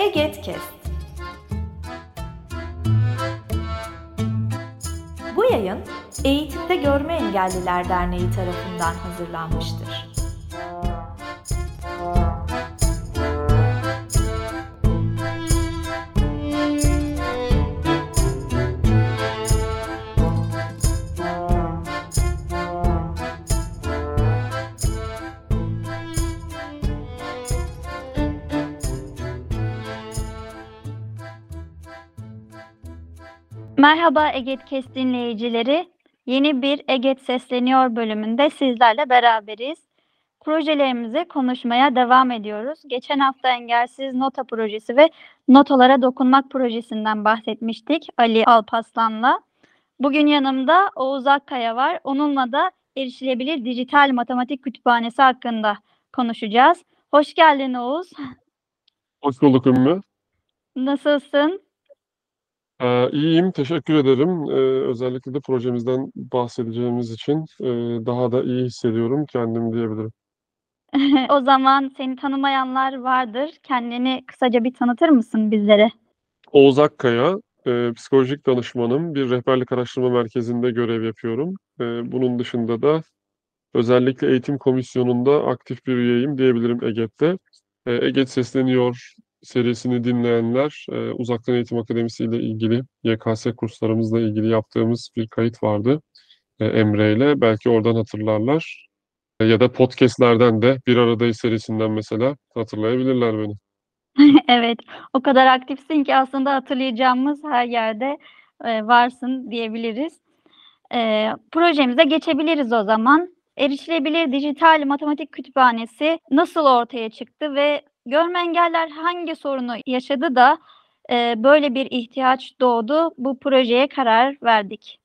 Egetkest. Bu yayın Eğitimde Görme Engelliler Derneği tarafından hazırlanmıştır. Merhaba Egetkes dinleyicileri. Yeni bir Eget Sesleniyor bölümünde sizlerle beraberiz. Projelerimizi konuşmaya devam ediyoruz. Geçen hafta Engelsiz Nota Projesi ve Notalara Dokunmak Projesi'nden bahsetmiştik Ali Alpaslan'la. Bugün yanımda Oğuz Akkaya var. Onunla da erişilebilir dijital matematik kütüphanesi hakkında konuşacağız. Hoş geldin Oğuz. Hoş bulduk Ümmü. Nasılsın? Ee, iyiyim, teşekkür ederim. Ee, özellikle de projemizden bahsedeceğimiz için e, daha da iyi hissediyorum kendimi diyebilirim. O zaman seni tanımayanlar vardır. Kendini kısaca bir tanıtır mısın bizlere? Oğuz Akkaya, e, psikolojik danışmanım. Bir rehberlik araştırma merkezinde görev yapıyorum. E, bunun dışında da özellikle eğitim komisyonunda aktif bir üyeyim diyebilirim EGET'te. E, EGET Sesleniyor serisini dinleyenler, e, Uzaktan Eğitim Akademisi ile ilgili, YKS kurslarımızla ilgili yaptığımız bir kayıt vardı e, Emre ile. Belki oradan hatırlarlar. E, ya da podcastlerden de Bir Aradayız serisinden mesela hatırlayabilirler beni. Evet, o kadar aktifsin ki aslında hatırlayacağımız her yerde e, varsın diyebiliriz. E, projemize geçebiliriz o zaman. Erişilebilir Dijital Matematik Kütüphanesi nasıl ortaya çıktı ve görme engeller hangi sorunu yaşadı da e, böyle bir ihtiyaç doğdu? Bu projeye karar verdik.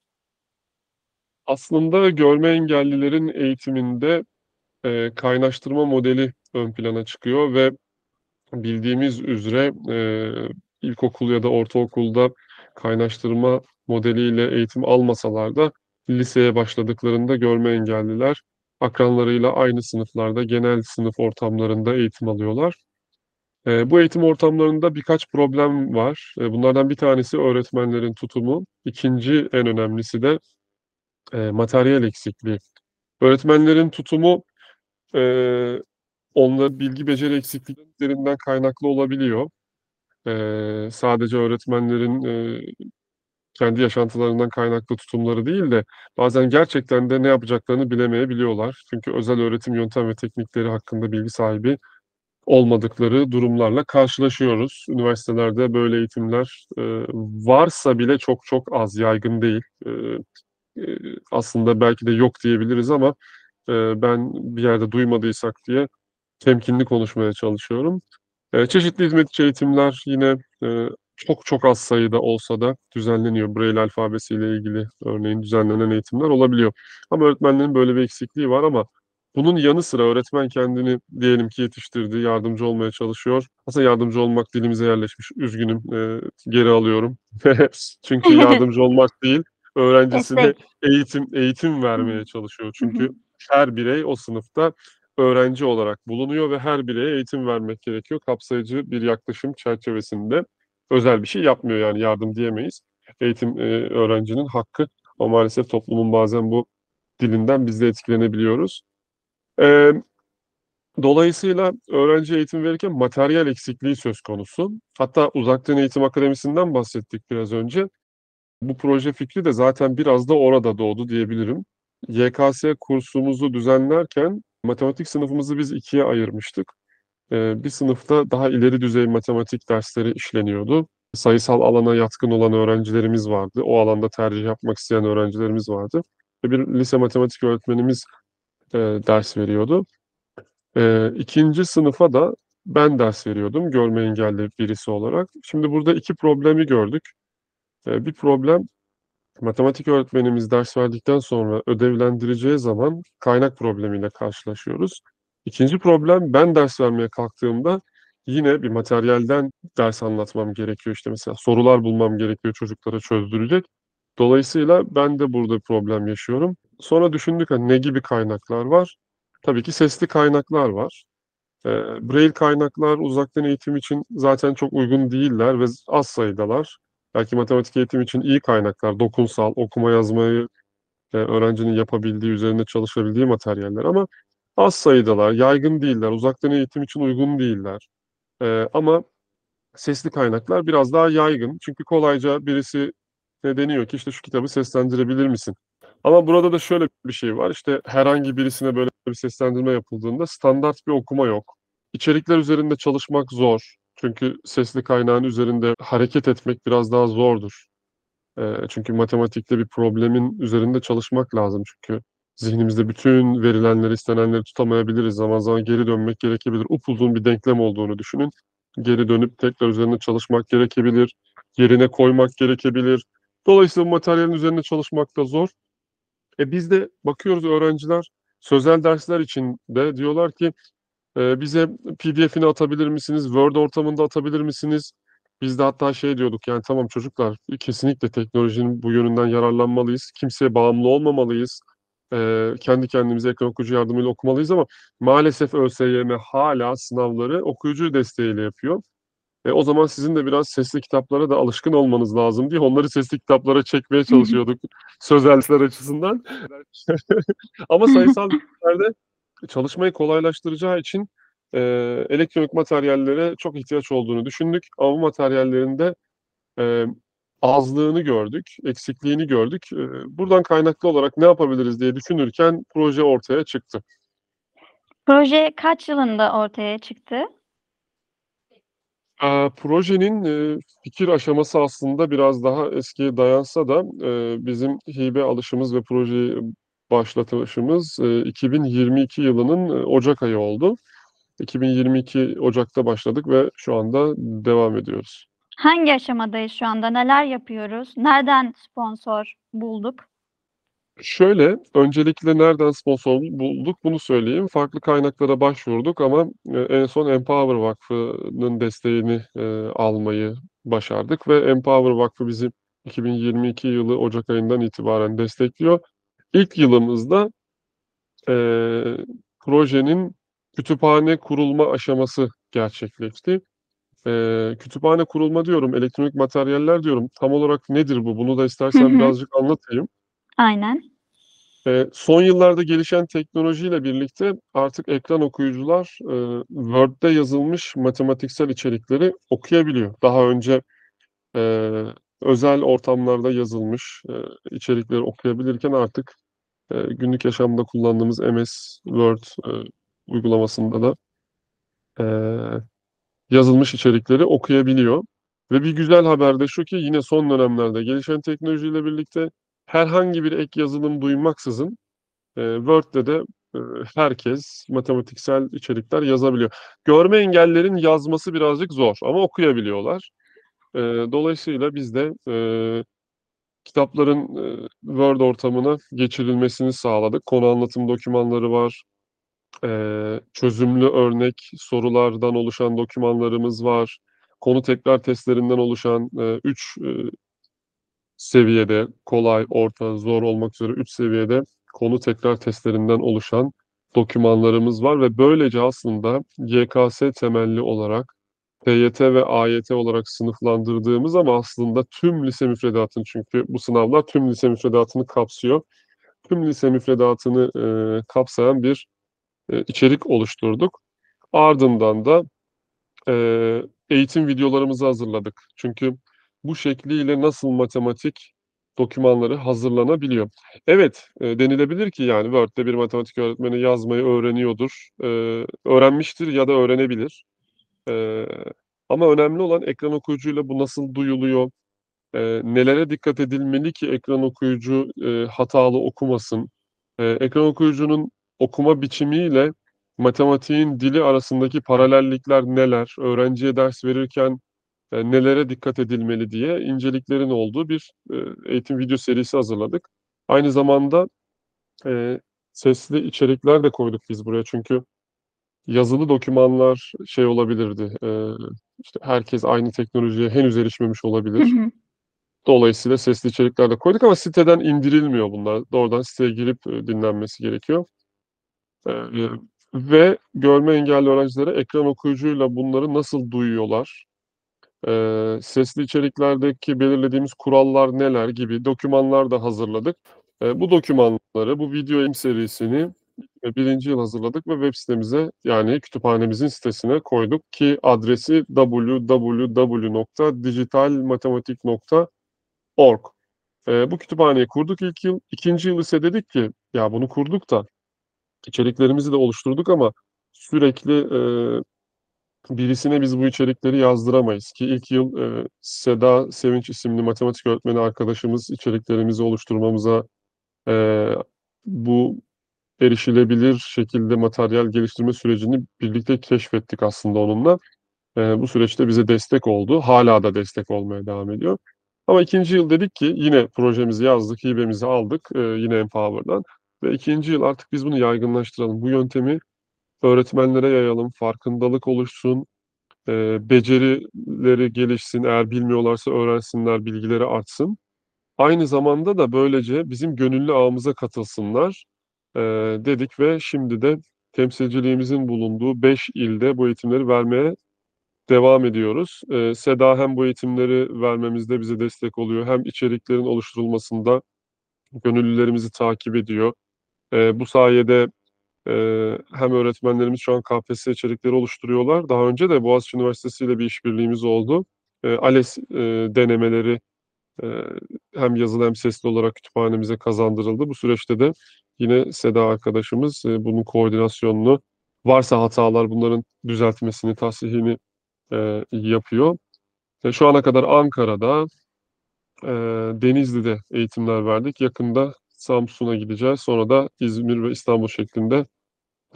Aslında görme engellilerin eğitiminde e, kaynaştırma modeli ön plana çıkıyor ve bildiğimiz üzere e, ilkokul ya da ortaokulda kaynaştırma modeliyle eğitim almasalar da liseye başladıklarında görme engelliler akranlarıyla aynı sınıflarda, genel sınıf ortamlarında eğitim alıyorlar. E, bu eğitim ortamlarında birkaç problem var. E, bunlardan bir tanesi öğretmenlerin tutumu. İkinci en önemlisi de e, materyal eksikliği. Öğretmenlerin tutumu e, onların bilgi beceri eksikliklerinden kaynaklı olabiliyor. E, sadece öğretmenlerin e, kendi yaşantılarından kaynaklı tutumları değil de bazen gerçekten de ne yapacaklarını bilemeyebiliyorlar. Çünkü özel öğretim yöntem ve teknikleri hakkında bilgi sahibi olmadıkları durumlarla karşılaşıyoruz. Üniversitelerde böyle eğitimler e, varsa bile çok çok az, yaygın değil. E, e, aslında belki de yok diyebiliriz ama e, ben bir yerde duymadıysak diye temkinli konuşmaya çalışıyorum. E, çeşitli hizmetçi eğitimler yine e, çok çok az sayıda olsa da düzenleniyor. Braille alfabesiyle ilgili örneğin düzenlenen eğitimler olabiliyor. Ama öğretmenlerin böyle bir eksikliği var ama bunun yanı sıra öğretmen kendini diyelim ki yetiştirdi, yardımcı olmaya çalışıyor. Aslında yardımcı olmak dilimize yerleşmiş. Üzgünüm, e, geri alıyorum. Çünkü yardımcı olmak değil, öğrencisine eğitim eğitim vermeye çalışıyor. Çünkü her birey o sınıfta öğrenci olarak bulunuyor ve her bireye eğitim vermek gerekiyor. Kapsayıcı bir yaklaşım çerçevesinde özel bir şey yapmıyor yani yardım diyemeyiz. Eğitim e, öğrencinin hakkı ama maalesef toplumun bazen bu dilinden biz de etkilenebiliyoruz. E, dolayısıyla öğrenci eğitim verirken materyal eksikliği söz konusu. Hatta Uzaktan Eğitim Akademisi'nden bahsettik biraz önce. Bu proje fikri de zaten biraz da orada doğdu diyebilirim. YKS kursumuzu düzenlerken matematik sınıfımızı biz ikiye ayırmıştık. Bir sınıfta daha ileri düzey matematik dersleri işleniyordu. Sayısal alana yatkın olan öğrencilerimiz vardı. O alanda tercih yapmak isteyen öğrencilerimiz vardı. Bir lise matematik öğretmenimiz e, ders veriyordu. E, ikinci sınıfa da ben ders veriyordum görme engelli birisi olarak. Şimdi burada iki problemi gördük. E, bir problem matematik öğretmenimiz ders verdikten sonra ödevlendireceği zaman kaynak problemiyle karşılaşıyoruz. İkinci problem ben ders vermeye kalktığımda yine bir materyalden ders anlatmam gerekiyor. İşte mesela sorular bulmam gerekiyor çocuklara çözdürecek. Dolayısıyla ben de burada problem yaşıyorum. Sonra düşündük hani ne gibi kaynaklar var? Tabii ki sesli kaynaklar var. Eee, Braille kaynaklar uzaktan eğitim için zaten çok uygun değiller ve az sayıdalar. Belki matematik eğitim için iyi kaynaklar, dokunsal, okuma yazmayı, eee, öğrencinin yapabildiği, üzerinde çalışabildiği materyaller ama az sayıdalar, yaygın değiller, uzaktan eğitim için uygun değiller. Eee, ama sesli kaynaklar biraz daha yaygın. Çünkü kolayca birisine deniyor ki, işte, "Şu kitabı seslendirebilir misin?" Ama burada da şöyle bir şey var, işte, herhangi birisine böyle bir seslendirme yapıldığında standart bir okuma yok. İçerikler üzerinde çalışmak zor. Çünkü sesli kaynağın üzerinde hareket etmek biraz daha zordur. Çünkü matematikte bir problemin üzerinde çalışmak lazım çünkü zihnimizde bütün verilenleri, istenenleri tutamayabiliriz. Zaman zaman geri dönmek gerekebilir. Upuzun bir denklem olduğunu düşünün. Geri dönüp tekrar üzerinde çalışmak gerekebilir, yerine koymak gerekebilir. Dolayısıyla bu materyalin üzerinde çalışmak da zor. E, biz de bakıyoruz öğrenciler sözel dersler için de diyorlar ki, eee, "Bize PDF'ini atabilir misiniz? Word ortamında atabilir misiniz?" Biz de hatta şey diyorduk, yani, "Tamam çocuklar, kesinlikle teknolojinin bu yönünden yararlanmalıyız. Kimseye bağımlı olmamalıyız. Eee, kendi kendimize ekran okuyucu yardımıyla okumalıyız ama maalesef ÖSYM hâlâ sınavları okuyucu desteğiyle yapıyor. E, o zaman sizin de biraz sesli kitaplara da alışkın olmanız lazım." diye onları sesli kitaplara çekmeye çalışıyorduk sözel dersler açısından. Ama sayısal derslerde çalışmayı kolaylaştıracağı için, eee, elektronik materyallere çok ihtiyaç olduğunu düşündük ama bu materyallerin de, emm, azlığını gördük, eksikliğini gördük. Eee, buradan kaynaklı olarak ne yapabiliriz diye düşünürken proje ortaya çıktı. Proje kaç yılında ortaya çıktı? Aaa, projenin, eee, fikir aşaması aslında biraz daha eskiye dayansa da, eee, bizim hibe alışımız ve projeyi başlatışımız, eee, 2022 yılının, eee, ocak ayı oldu. 2022 ocakta başladık ve şu anda devam ediyoruz. Hangi aşamadayız şu anda? Neler yapıyoruz? Nereden sponsor bulduk? Şöyle, öncelikle nereden sponsor bulduk bunu söyleyeyim. Farklı kaynaklara başvurduk ama, eee, en son Empower Vakfı'nın desteğini, eee, almayı başardık ve Empower Vakfı bizi 2022 yılı ocak ayından itibaren destekliyor. İlk yılımızda, eee, projenin kütüphane kurulma aşaması gerçekleşti. Eee, kütüphane kurulma diyorum, elektronik materyaller diyorum. Tam olarak nedir bu? Bunu da Hı istersen hı. birazcık anlatayım. Aynen. Eee, son yıllarda gelişen teknolojiyle birlikte artık ekran okuyucular, eee, Word'de yazılmış matematiksel içerikleri okuyabiliyor. Daha önce, eee, özel ortamlarda yazılmış, eee, içerikleri okuyabilirken artık, eee, günlük yaşamda kullandığımız MS Word, eee, uygulamasında da, eee, yazılmış içerikleri okuyabiliyor ve bir güzel haber de şu ki yine son dönemlerde gelişen teknolojiyle birlikte herhangi bir ek yazılım duymaksızın, eee, Word'de de, eee, herkes matematiksel içerikler yazabiliyor. Görme engellilerin yazması birazcık zor ama okuyabiliyorlar. Eee, dolayısıyla biz de, eee, kitapların, eee, Word ortamına geçirilmesini sağladık. Konu anlatım dokümanları var. Eee, çözümlü örnek sorulardan oluşan dokümanlarımız var. Konu tekrar testlerinden oluşan, eee, 3, eee, seviyede kolay, orta, zor olmak üzere 3 seviyede konu tekrar testlerinden oluşan dokümanlarımız var ve böylece aslında YKS temelli olarak TYT ve AYT olarak sınıflandırdığımız ama aslında tüm lise müfredatını çünkü bu sınavlar tüm lise müfredatını kapsıyor. Tüm lise müfredatını, eee, kapsayan bir, eee, içerik oluşturduk. Ardından da, eee, eğitim videolarımızı hazırladık. Çünkü bu şekliyle nasıl matematik dokümanları hazırlanabiliyor? Evet, eee, denilebilir ki yani Word'de bir matematik öğretmeni yazmayı öğreniyordur, eee, öğrenmiştir ya da öğrenebilir. Eee, ama önemli olan ekran okuyucuyla bu nasıl duyuluyor? Eee, nelere dikkat edilmeli ki ekran okuyucu, eee, hatalı okumasın? Eee, ekran okuyucunun okuma biçimiyle matematiğin dili arasındaki paralellikler neler? Öğrenciye ders verirken, eee, nelere dikkat edilmeli diye inceliklerin olduğu bir, eee, eğitim video serisi hazırladık. Aynı zamanda, eee, sesli içerikler de koyduk biz buraya çünkü yazılı dokümanlar şey olabilirdi, eee, işte, herkes aynı teknolojiye henüz erişmemiş olabilir. hı. Dolayısıyla sesli içerikler de koyduk ama siteden indirilmiyor bunlar. Doğrudan siteye girip, eee, dinlenmesi gerekiyor. Eee, ve görme engelli öğrencilere ekran okuyucuyla bunları nasıl duyuyorlar, eee, sesli içeriklerdeki belirlediğimiz kurallar neler gibi dokümanlar da hazırladık. Eee, bu dokümanları, bu video eğitim serisini, eee, 1. yıl hazırladık ve web sitemize, yani kütüphanemizin sitesine koyduk ki adresi www.dijitalmatematik.org. Eee, bu kütüphaneyi kurduk ilk yıl. 2. yıl ise dedik ki, ya bunu kurduk da içeriklerimizi de oluşturduk ama sürekli, eee, birisine biz bu içerikleri yazdıramayız ki ilk yıl, eee, Seda Sevinç isimli matematik öğretmeni arkadaşımız içeriklerimizi oluşturmamıza, eee, bu erişilebilir şekilde materyal geliştirme sürecini birlikte keşfettik aslında onunla. Eee, bu süreçte bize destek oldu. Hâlâ da destek olmaya devam ediyor. Ama 2. yıl dedik ki yine projemizi yazdık, hibemizi aldık, eee, yine Empower'dan ve 2. yıl artık biz bunu yaygınlaştıralım. Bu yöntemi öğretmenlere yayalım, farkındalık oluşsun, eee, becerileri gelişsin, eğer bilmiyorlarsa öğrensinler, bilgileri artsın. Aynı zamanda da böylece bizim gönüllü ağımıza katılsınlar, eee, dedik ve şimdi de temsilciliğimizin bulunduğu 5 ilde bu eğitimleri vermeye devam ediyoruz. Eee, Seda hem bu eğitimleri vermemizde bize destek oluyor hem içeriklerin oluşturulmasında gönüllülerimizi takip ediyor. Eee, bu sayede, eee, hem öğretmenlerimiz şu an KPSS içerikleri oluşturuyorlar. Daha önce de Boğaziçi Üniversitesi ile bir işbirliğimiz oldu. Eee, ALES, eee, denemeleri, eee, hem yazılı hem sesli olarak kütüphanemize kazandırıldı. Bu süreçte de yine Seda arkadaşımız, eee, bunun koordinasyonunu, varsa hatalar bunların düzeltmesini, tasihini, eee, yapıyor. Ve şu ana kadar Ankara'da, eee, Denizli'de eğitimler verdik. Yakında Samsun'a gideceğiz. Sonra da İzmir ve İstanbul şeklinde,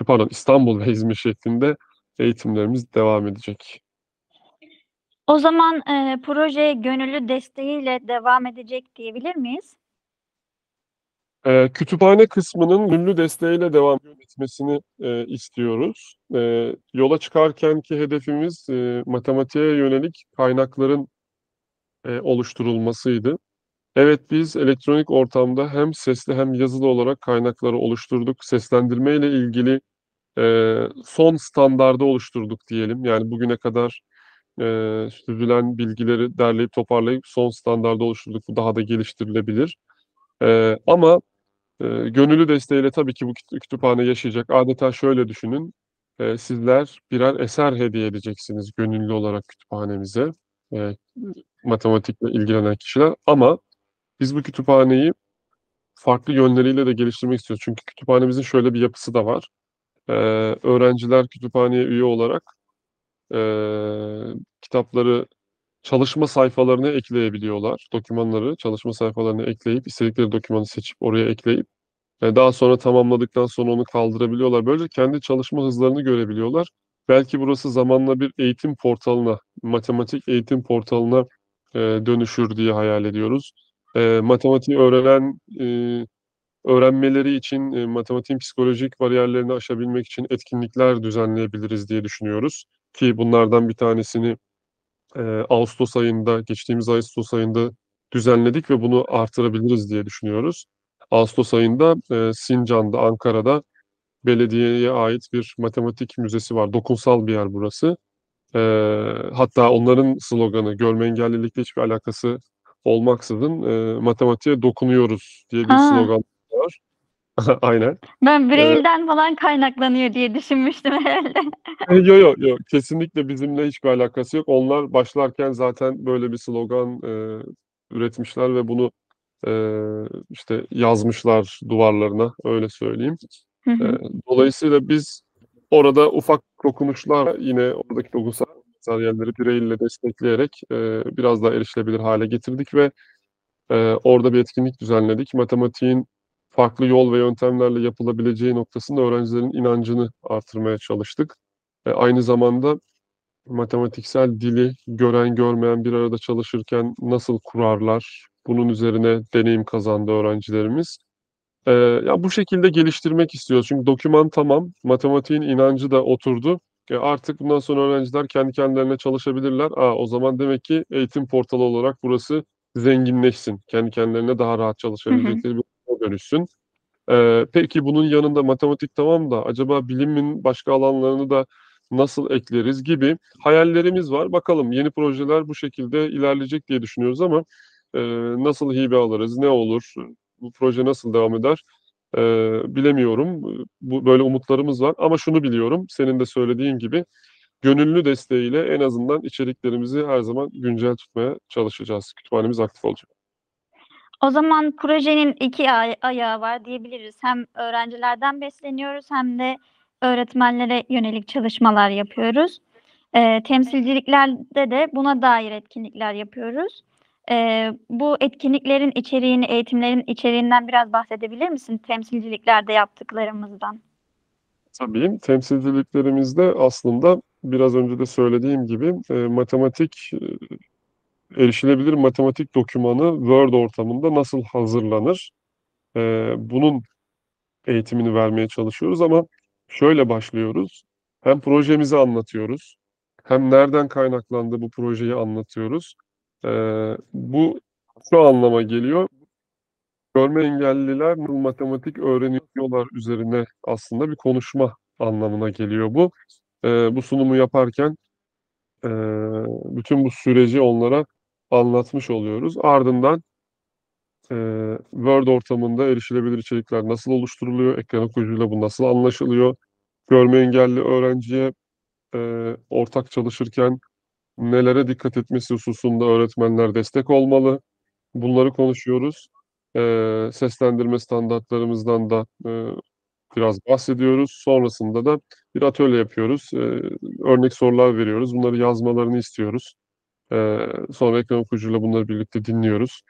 pardon İstanbul ve İzmir şeklinde eğitimlerimiz devam edecek. O zaman, eee, proje gönüllü desteğiyle devam edecek diyebilir miyiz? Eee, kütüphane kısmının gönüllü desteğiyle devam etmesini, eee, istiyoruz. Eee, yola çıkarkenki hedefimiz, eee, matematiğe yönelik kaynakların, eee, oluşturulmasıydı. Evet, biz elektronik ortamda hem sesli hem yazılı olarak kaynakları oluşturduk. Seslendirmeyle ilgili, eee, son standardı oluşturduk diyelim. Yani bugüne kadar, eee, süzülen bilgileri derleyip toparlayıp son standardı oluşturduk. Bu daha da geliştirilebilir. Eee, ama, eee, gönüllü desteğiyle tabii ki bu kütü kütüphane yaşayacak. Adeta şöyle düşünün, eee, sizler birer eser hediye edeceksiniz gönüllü olarak kütüphanemize, eee, matematikle ilgilenen kişiler ama biz bu kütüphaneyi farklı yönleriyle de geliştirmek istiyoruz. Çünkü kütüphanemizin şöyle bir yapısı da var. Eee, öğrenciler kütüphaneye üye olarak, eee, kitapları çalışma sayfalarına ekleyebiliyorlar. Dokümanları çalışma sayfalarına ekleyip, istedikleri dokümanı seçip oraya ekleyip, eee, daha sonra tamamladıktan sonra onu kaldırabiliyorlar. Böylece kendi çalışma hızlarını görebiliyorlar. Belki burası zamanla bir eğitim portalına, matematik eğitim portalına, eee, dönüşür diye hayal ediyoruz. Eee, matematiği öğrenen, eee, öğrenmeleri için, eee, matematiğin psikolojik bariyerlerini aşabilmek için etkinlikler düzenleyebiliriz diye düşünüyoruz ki bunlardan bir tanesini, eee, ağustos ayında, geçtiğimiz ağustos ayında düzenledik ve bunu artırabiliriz diye düşünüyoruz. Ağustos ayında, eee, Sincan'da, Ankara'da belediyeye ait bir matematik müzesi var. Dokunsal bir yer burası. Eee, hatta onların sloganı, görme engellilikle hiçbir alakası olmaksızın, eee, matematiğe dokunuyoruz diye bir Ha. slogan var. Aynen. Ben Braille'den falan kaynaklanıyor diye düşünmüştüm herhâlde. Eee, yo, yo, yo, kesinlikle bizimle hiçbir alakası yok. Onlar başlarken zaten böyle bir slogan, eee, üretmişler ve bunu, eee, işte yazmışlar duvarlarına, öyle söyleyeyim. Hı hı. Eee, dolayısıyla biz orada ufak dokunuşlarla yine oradaki dokunsal materyalleri Braille destekleyerek, eee, biraz daha erişilebilir hâle getirdik ve, eee, orada bir etkinlik düzenledik. Matematiğin farklı yol ve yöntemlerle yapılabileceği noktasında öğrencilerin inancını artırmaya çalıştık. Eee, aynı zamanda matematiksel dili gören görmeyen bir arada çalışırken nasıl kurarlar, bunun üzerine deneyim kazandı öğrencilerimiz. Eee, ya, bu şekilde geliştirmek istiyoruz. Çünkü doküman tamam, matematiğin inancı da oturdu. E, artık bundan sonra öğrenciler kendi kendilerine çalışabilirler. A, o zaman demek ki eğitim portalı olarak burası zenginleşsin. Kendi kendilerine daha rahat çalışabilecekleri bir ortama dönüşsün. Ee, peki bunun yanında matematik tamam da acaba bilimin başka alanlarını da nasıl ekleriz gibi hayallerimiz var. Bakalım yeni projeler bu şekilde ilerleyecek diye düşünüyoruz ama e, nasıl hibe alırız, ne olur, bu proje nasıl devam eder e, bilemiyorum. Bu böyle umutlarımız var ama şunu biliyorum, senin de söylediğin gibi gönüllü desteğiyle en azından içeriklerimizi her zaman güncel tutmaya çalışacağız. Kütüphanemiz aktif olacak. O zaman projenin iki ay- ayağı var diyebiliriz. Hem öğrencilerden besleniyoruz hem de öğretmenlere yönelik çalışmalar yapıyoruz. Ee, temsilciliklerde de buna dair etkinlikler yapıyoruz. Ee, bu etkinliklerin içeriğini, eğitimlerin içeriğinden biraz bahsedebilir misin? Temsilciliklerde yaptıklarımızdan. Tabii temsilciliklerimizde aslında biraz önce de söylediğim gibi e, matematik e, erişilebilir matematik dokümanı Word ortamında nasıl hazırlanır? E, bunun eğitimini vermeye çalışıyoruz ama şöyle başlıyoruz. Hem projemizi anlatıyoruz, hem nereden kaynaklandı bu projeyi anlatıyoruz. E, bu şu anlama geliyor. Görme engelliler matematik öğreniyorlar üzerine aslında bir konuşma anlamına geliyor bu. Ee, bu sunumu yaparken e, bütün bu süreci onlara anlatmış oluyoruz. Ardından e, Word ortamında erişilebilir içerikler nasıl oluşturuluyor, ekran okuyucuyla bu nasıl anlaşılıyor, görme engelli öğrenciye e, ortak çalışırken nelere dikkat etmesi hususunda öğretmenler destek olmalı. Bunları konuşuyoruz. E, seslendirme standartlarımızdan da e, biraz bahsediyoruz. Sonrasında da bir atölye yapıyoruz. E, örnek sorular veriyoruz. Bunları yazmalarını istiyoruz. E, sonra ekran okuyucuyla bunları birlikte dinliyoruz.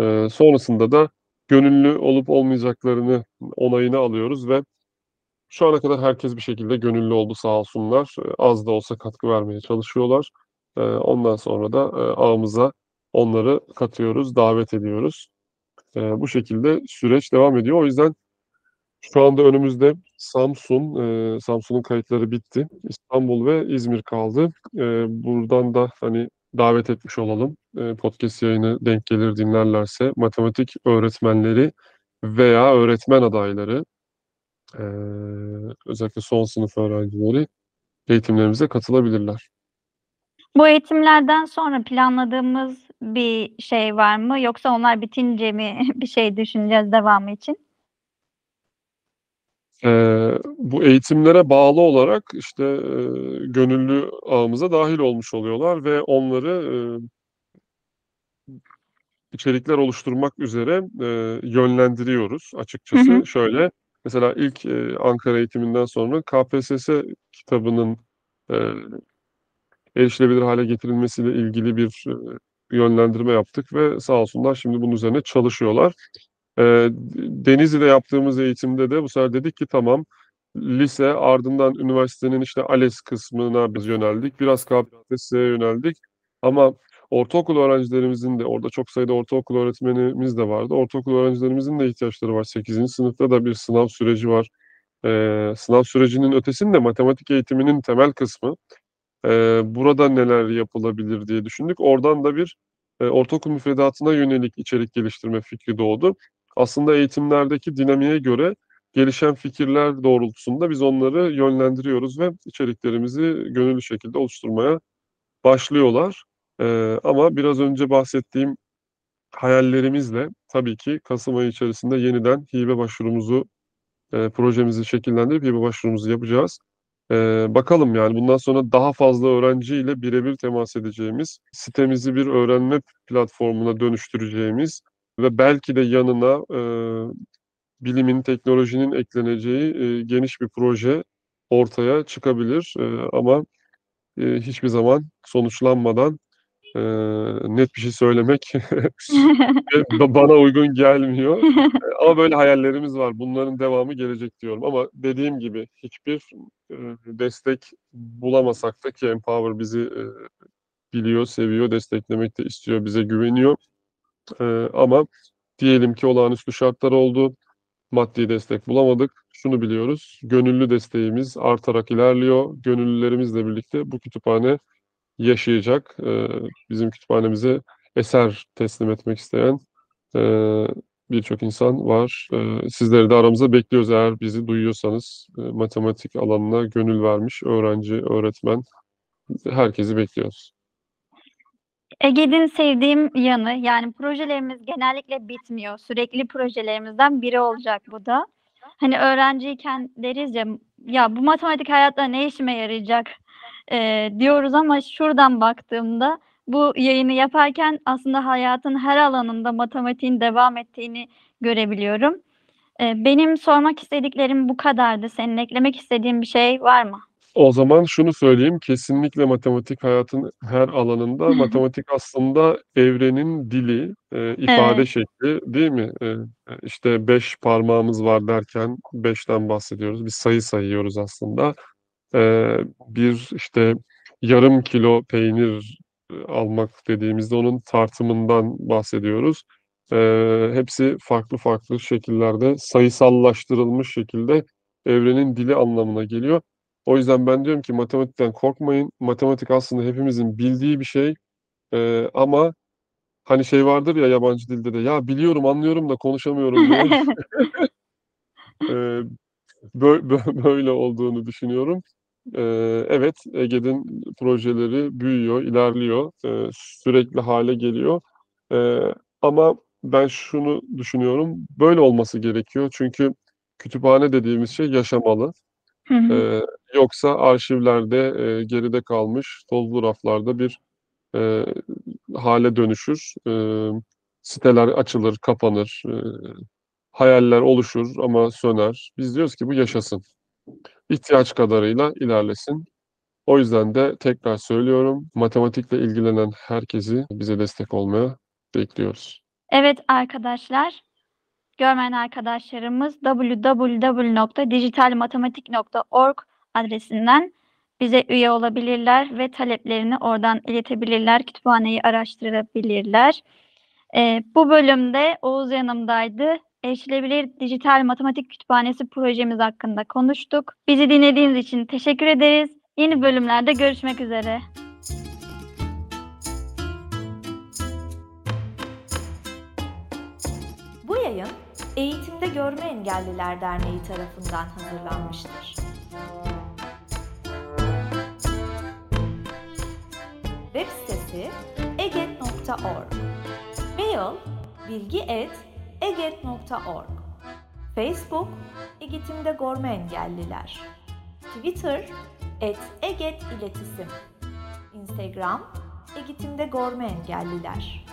E, sonrasında da gönüllü olup olmayacaklarını onayını alıyoruz ve şu ana kadar herkes bir şekilde gönüllü oldu sağ olsunlar. Az da olsa katkı vermeye çalışıyorlar. E, ondan sonra da e, ağımıza onları katıyoruz, davet ediyoruz. E, bu şekilde süreç devam ediyor. O yüzden şu anda önümüzde Samsun, e, Samsun'un kayıtları bitti. İstanbul ve İzmir kaldı. E, buradan da hani davet etmiş olalım. Podcast yayını denk gelir dinlerlerse matematik öğretmenleri veya öğretmen adayları özellikle son sınıf öğrencileri eğitimlerimize katılabilirler. Bu eğitimlerden sonra planladığımız bir şey var mı? Yoksa onlar bitince mi bir şey düşüneceğiz devamı için? Ee, bu eğitimlere bağlı olarak işte e, gönüllü ağımıza dahil olmuş oluyorlar ve onları e, içerikler oluşturmak üzere e, yönlendiriyoruz açıkçası. Hı hı. Şöyle mesela ilk e, Ankara eğitiminden sonra KPSS kitabının e, erişilebilir hale getirilmesiyle ilgili bir e, yönlendirme yaptık ve sağ olsunlar şimdi bunun üzerine çalışıyorlar. E, Denizli'de yaptığımız eğitimde de bu sefer dedik ki tamam lise ardından üniversitenin işte ALES kısmına biz yöneldik. Biraz KPSS'ye yöneldik. Ama ortaokul öğrencilerimizin de orada çok sayıda ortaokul öğretmenimiz de vardı. Ortaokul öğrencilerimizin de ihtiyaçları var. 8. sınıfta da bir sınav süreci var. E, sınav sürecinin ötesinde matematik eğitiminin temel kısmı. E, burada neler yapılabilir diye düşündük. Oradan da bir e, ortaokul müfredatına yönelik içerik geliştirme fikri doğdu. Aslında eğitimlerdeki dinamiğe göre gelişen fikirler doğrultusunda biz onları yönlendiriyoruz ve içeriklerimizi gönüllü şekilde oluşturmaya başlıyorlar. Ee, ama biraz önce bahsettiğim hayallerimizle tabii ki Kasım ayı içerisinde yeniden hibe başvurumuzu, e, projemizi şekillendirip hibe başvurumuzu yapacağız. Ee, bakalım yani bundan sonra daha fazla öğrenciyle birebir temas edeceğimiz, sitemizi bir öğrenme platformuna dönüştüreceğimiz ve belki de yanına e, bilimin, teknolojinin ekleneceği e, geniş bir proje ortaya çıkabilir. E, ama e, hiçbir zaman sonuçlanmadan e, net bir şey söylemek ba- bana uygun gelmiyor. Ama böyle hayallerimiz var. Bunların devamı gelecek diyorum. Ama dediğim gibi hiçbir e, destek bulamasak da ki Empower bizi e, biliyor, seviyor, desteklemek de istiyor, bize güveniyor. E, ama diyelim ki olağanüstü şartlar oldu. Maddi destek bulamadık. Şunu biliyoruz. Gönüllü desteğimiz artarak ilerliyor. Gönüllülerimizle birlikte bu kütüphane yaşayacak. Ee, bizim kütüphanemize eser teslim etmek isteyen e, birçok insan var. Ee, sizleri de aramıza bekliyoruz eğer bizi duyuyorsanız. e, matematik alanına gönül vermiş öğrenci, öğretmen herkesi bekliyoruz. Ege'nin sevdiğim yanı yani projelerimiz genellikle bitmiyor. Sürekli projelerimizden biri olacak bu da. Hani öğrenciyken deriz ya ya bu matematik hayatta ne işime yarayacak e, diyoruz ama şuradan baktığımda bu yayını yaparken aslında hayatın her alanında matematiğin devam ettiğini görebiliyorum. E, benim sormak istediklerim bu kadardı. Senin eklemek istediğin bir şey var mı? O zaman şunu söyleyeyim, kesinlikle matematik hayatın her alanında. Matematik aslında evrenin dili, e, ifade Evet. şekli, değil mi? E, işte beş parmağımız var derken beşten bahsediyoruz. Bir sayı sayıyoruz aslında. E, bir işte yarım kilo peynir e, almak dediğimizde onun tartımından bahsediyoruz. E, hepsi farklı farklı şekillerde sayısallaştırılmış şekilde evrenin dili anlamına geliyor. O yüzden ben diyorum ki matematikten korkmayın. Matematik aslında hepimizin bildiği bir şey. Ee, ama hani şey vardır ya yabancı dilde de ya biliyorum anlıyorum da konuşamıyorum diye. Ee, bö- bö- böyle olduğunu düşünüyorum. Ee, evet Ege'nin projeleri büyüyor, ilerliyor, sürekli hale geliyor. Ama ben şunu düşünüyorum, böyle olması gerekiyor. Çünkü kütüphane dediğimiz şey yaşamalı. Hı hı. Yoksa arşivlerde e, geride kalmış tozlu raflarda bir e, hale dönüşür. E, siteler açılır, kapanır, e, hayaller oluşur ama söner. Biz diyoruz ki bu yaşasın. İhtiyaç kadarıyla ilerlesin. O yüzden de tekrar söylüyorum, matematikle ilgilenen herkesi bize destek olmaya bekliyoruz. Evet arkadaşlar, görmeyen arkadaşlarımız www.dijitalmatematik.org adresinden bize üye olabilirler ve taleplerini oradan iletebilirler, kütüphaneyi araştırabilirler. Ee, bu bölümde Oğuz yanımdaydı. Erişilebilir Dijital Matematik Kütüphanesi projemiz hakkında konuştuk. Bizi dinlediğiniz için teşekkür ederiz. Yeni bölümlerde görüşmek üzere. Bu yayın Eğitimde Görme Engelliler Derneği tarafından hazırlanmıştır. Web sitesi eget.org Mail bilgi.eget.org Facebook Eğitimde Görme Engelliler. Twitter et Eget İletisim Instagram Eğitimde Görme Engelliler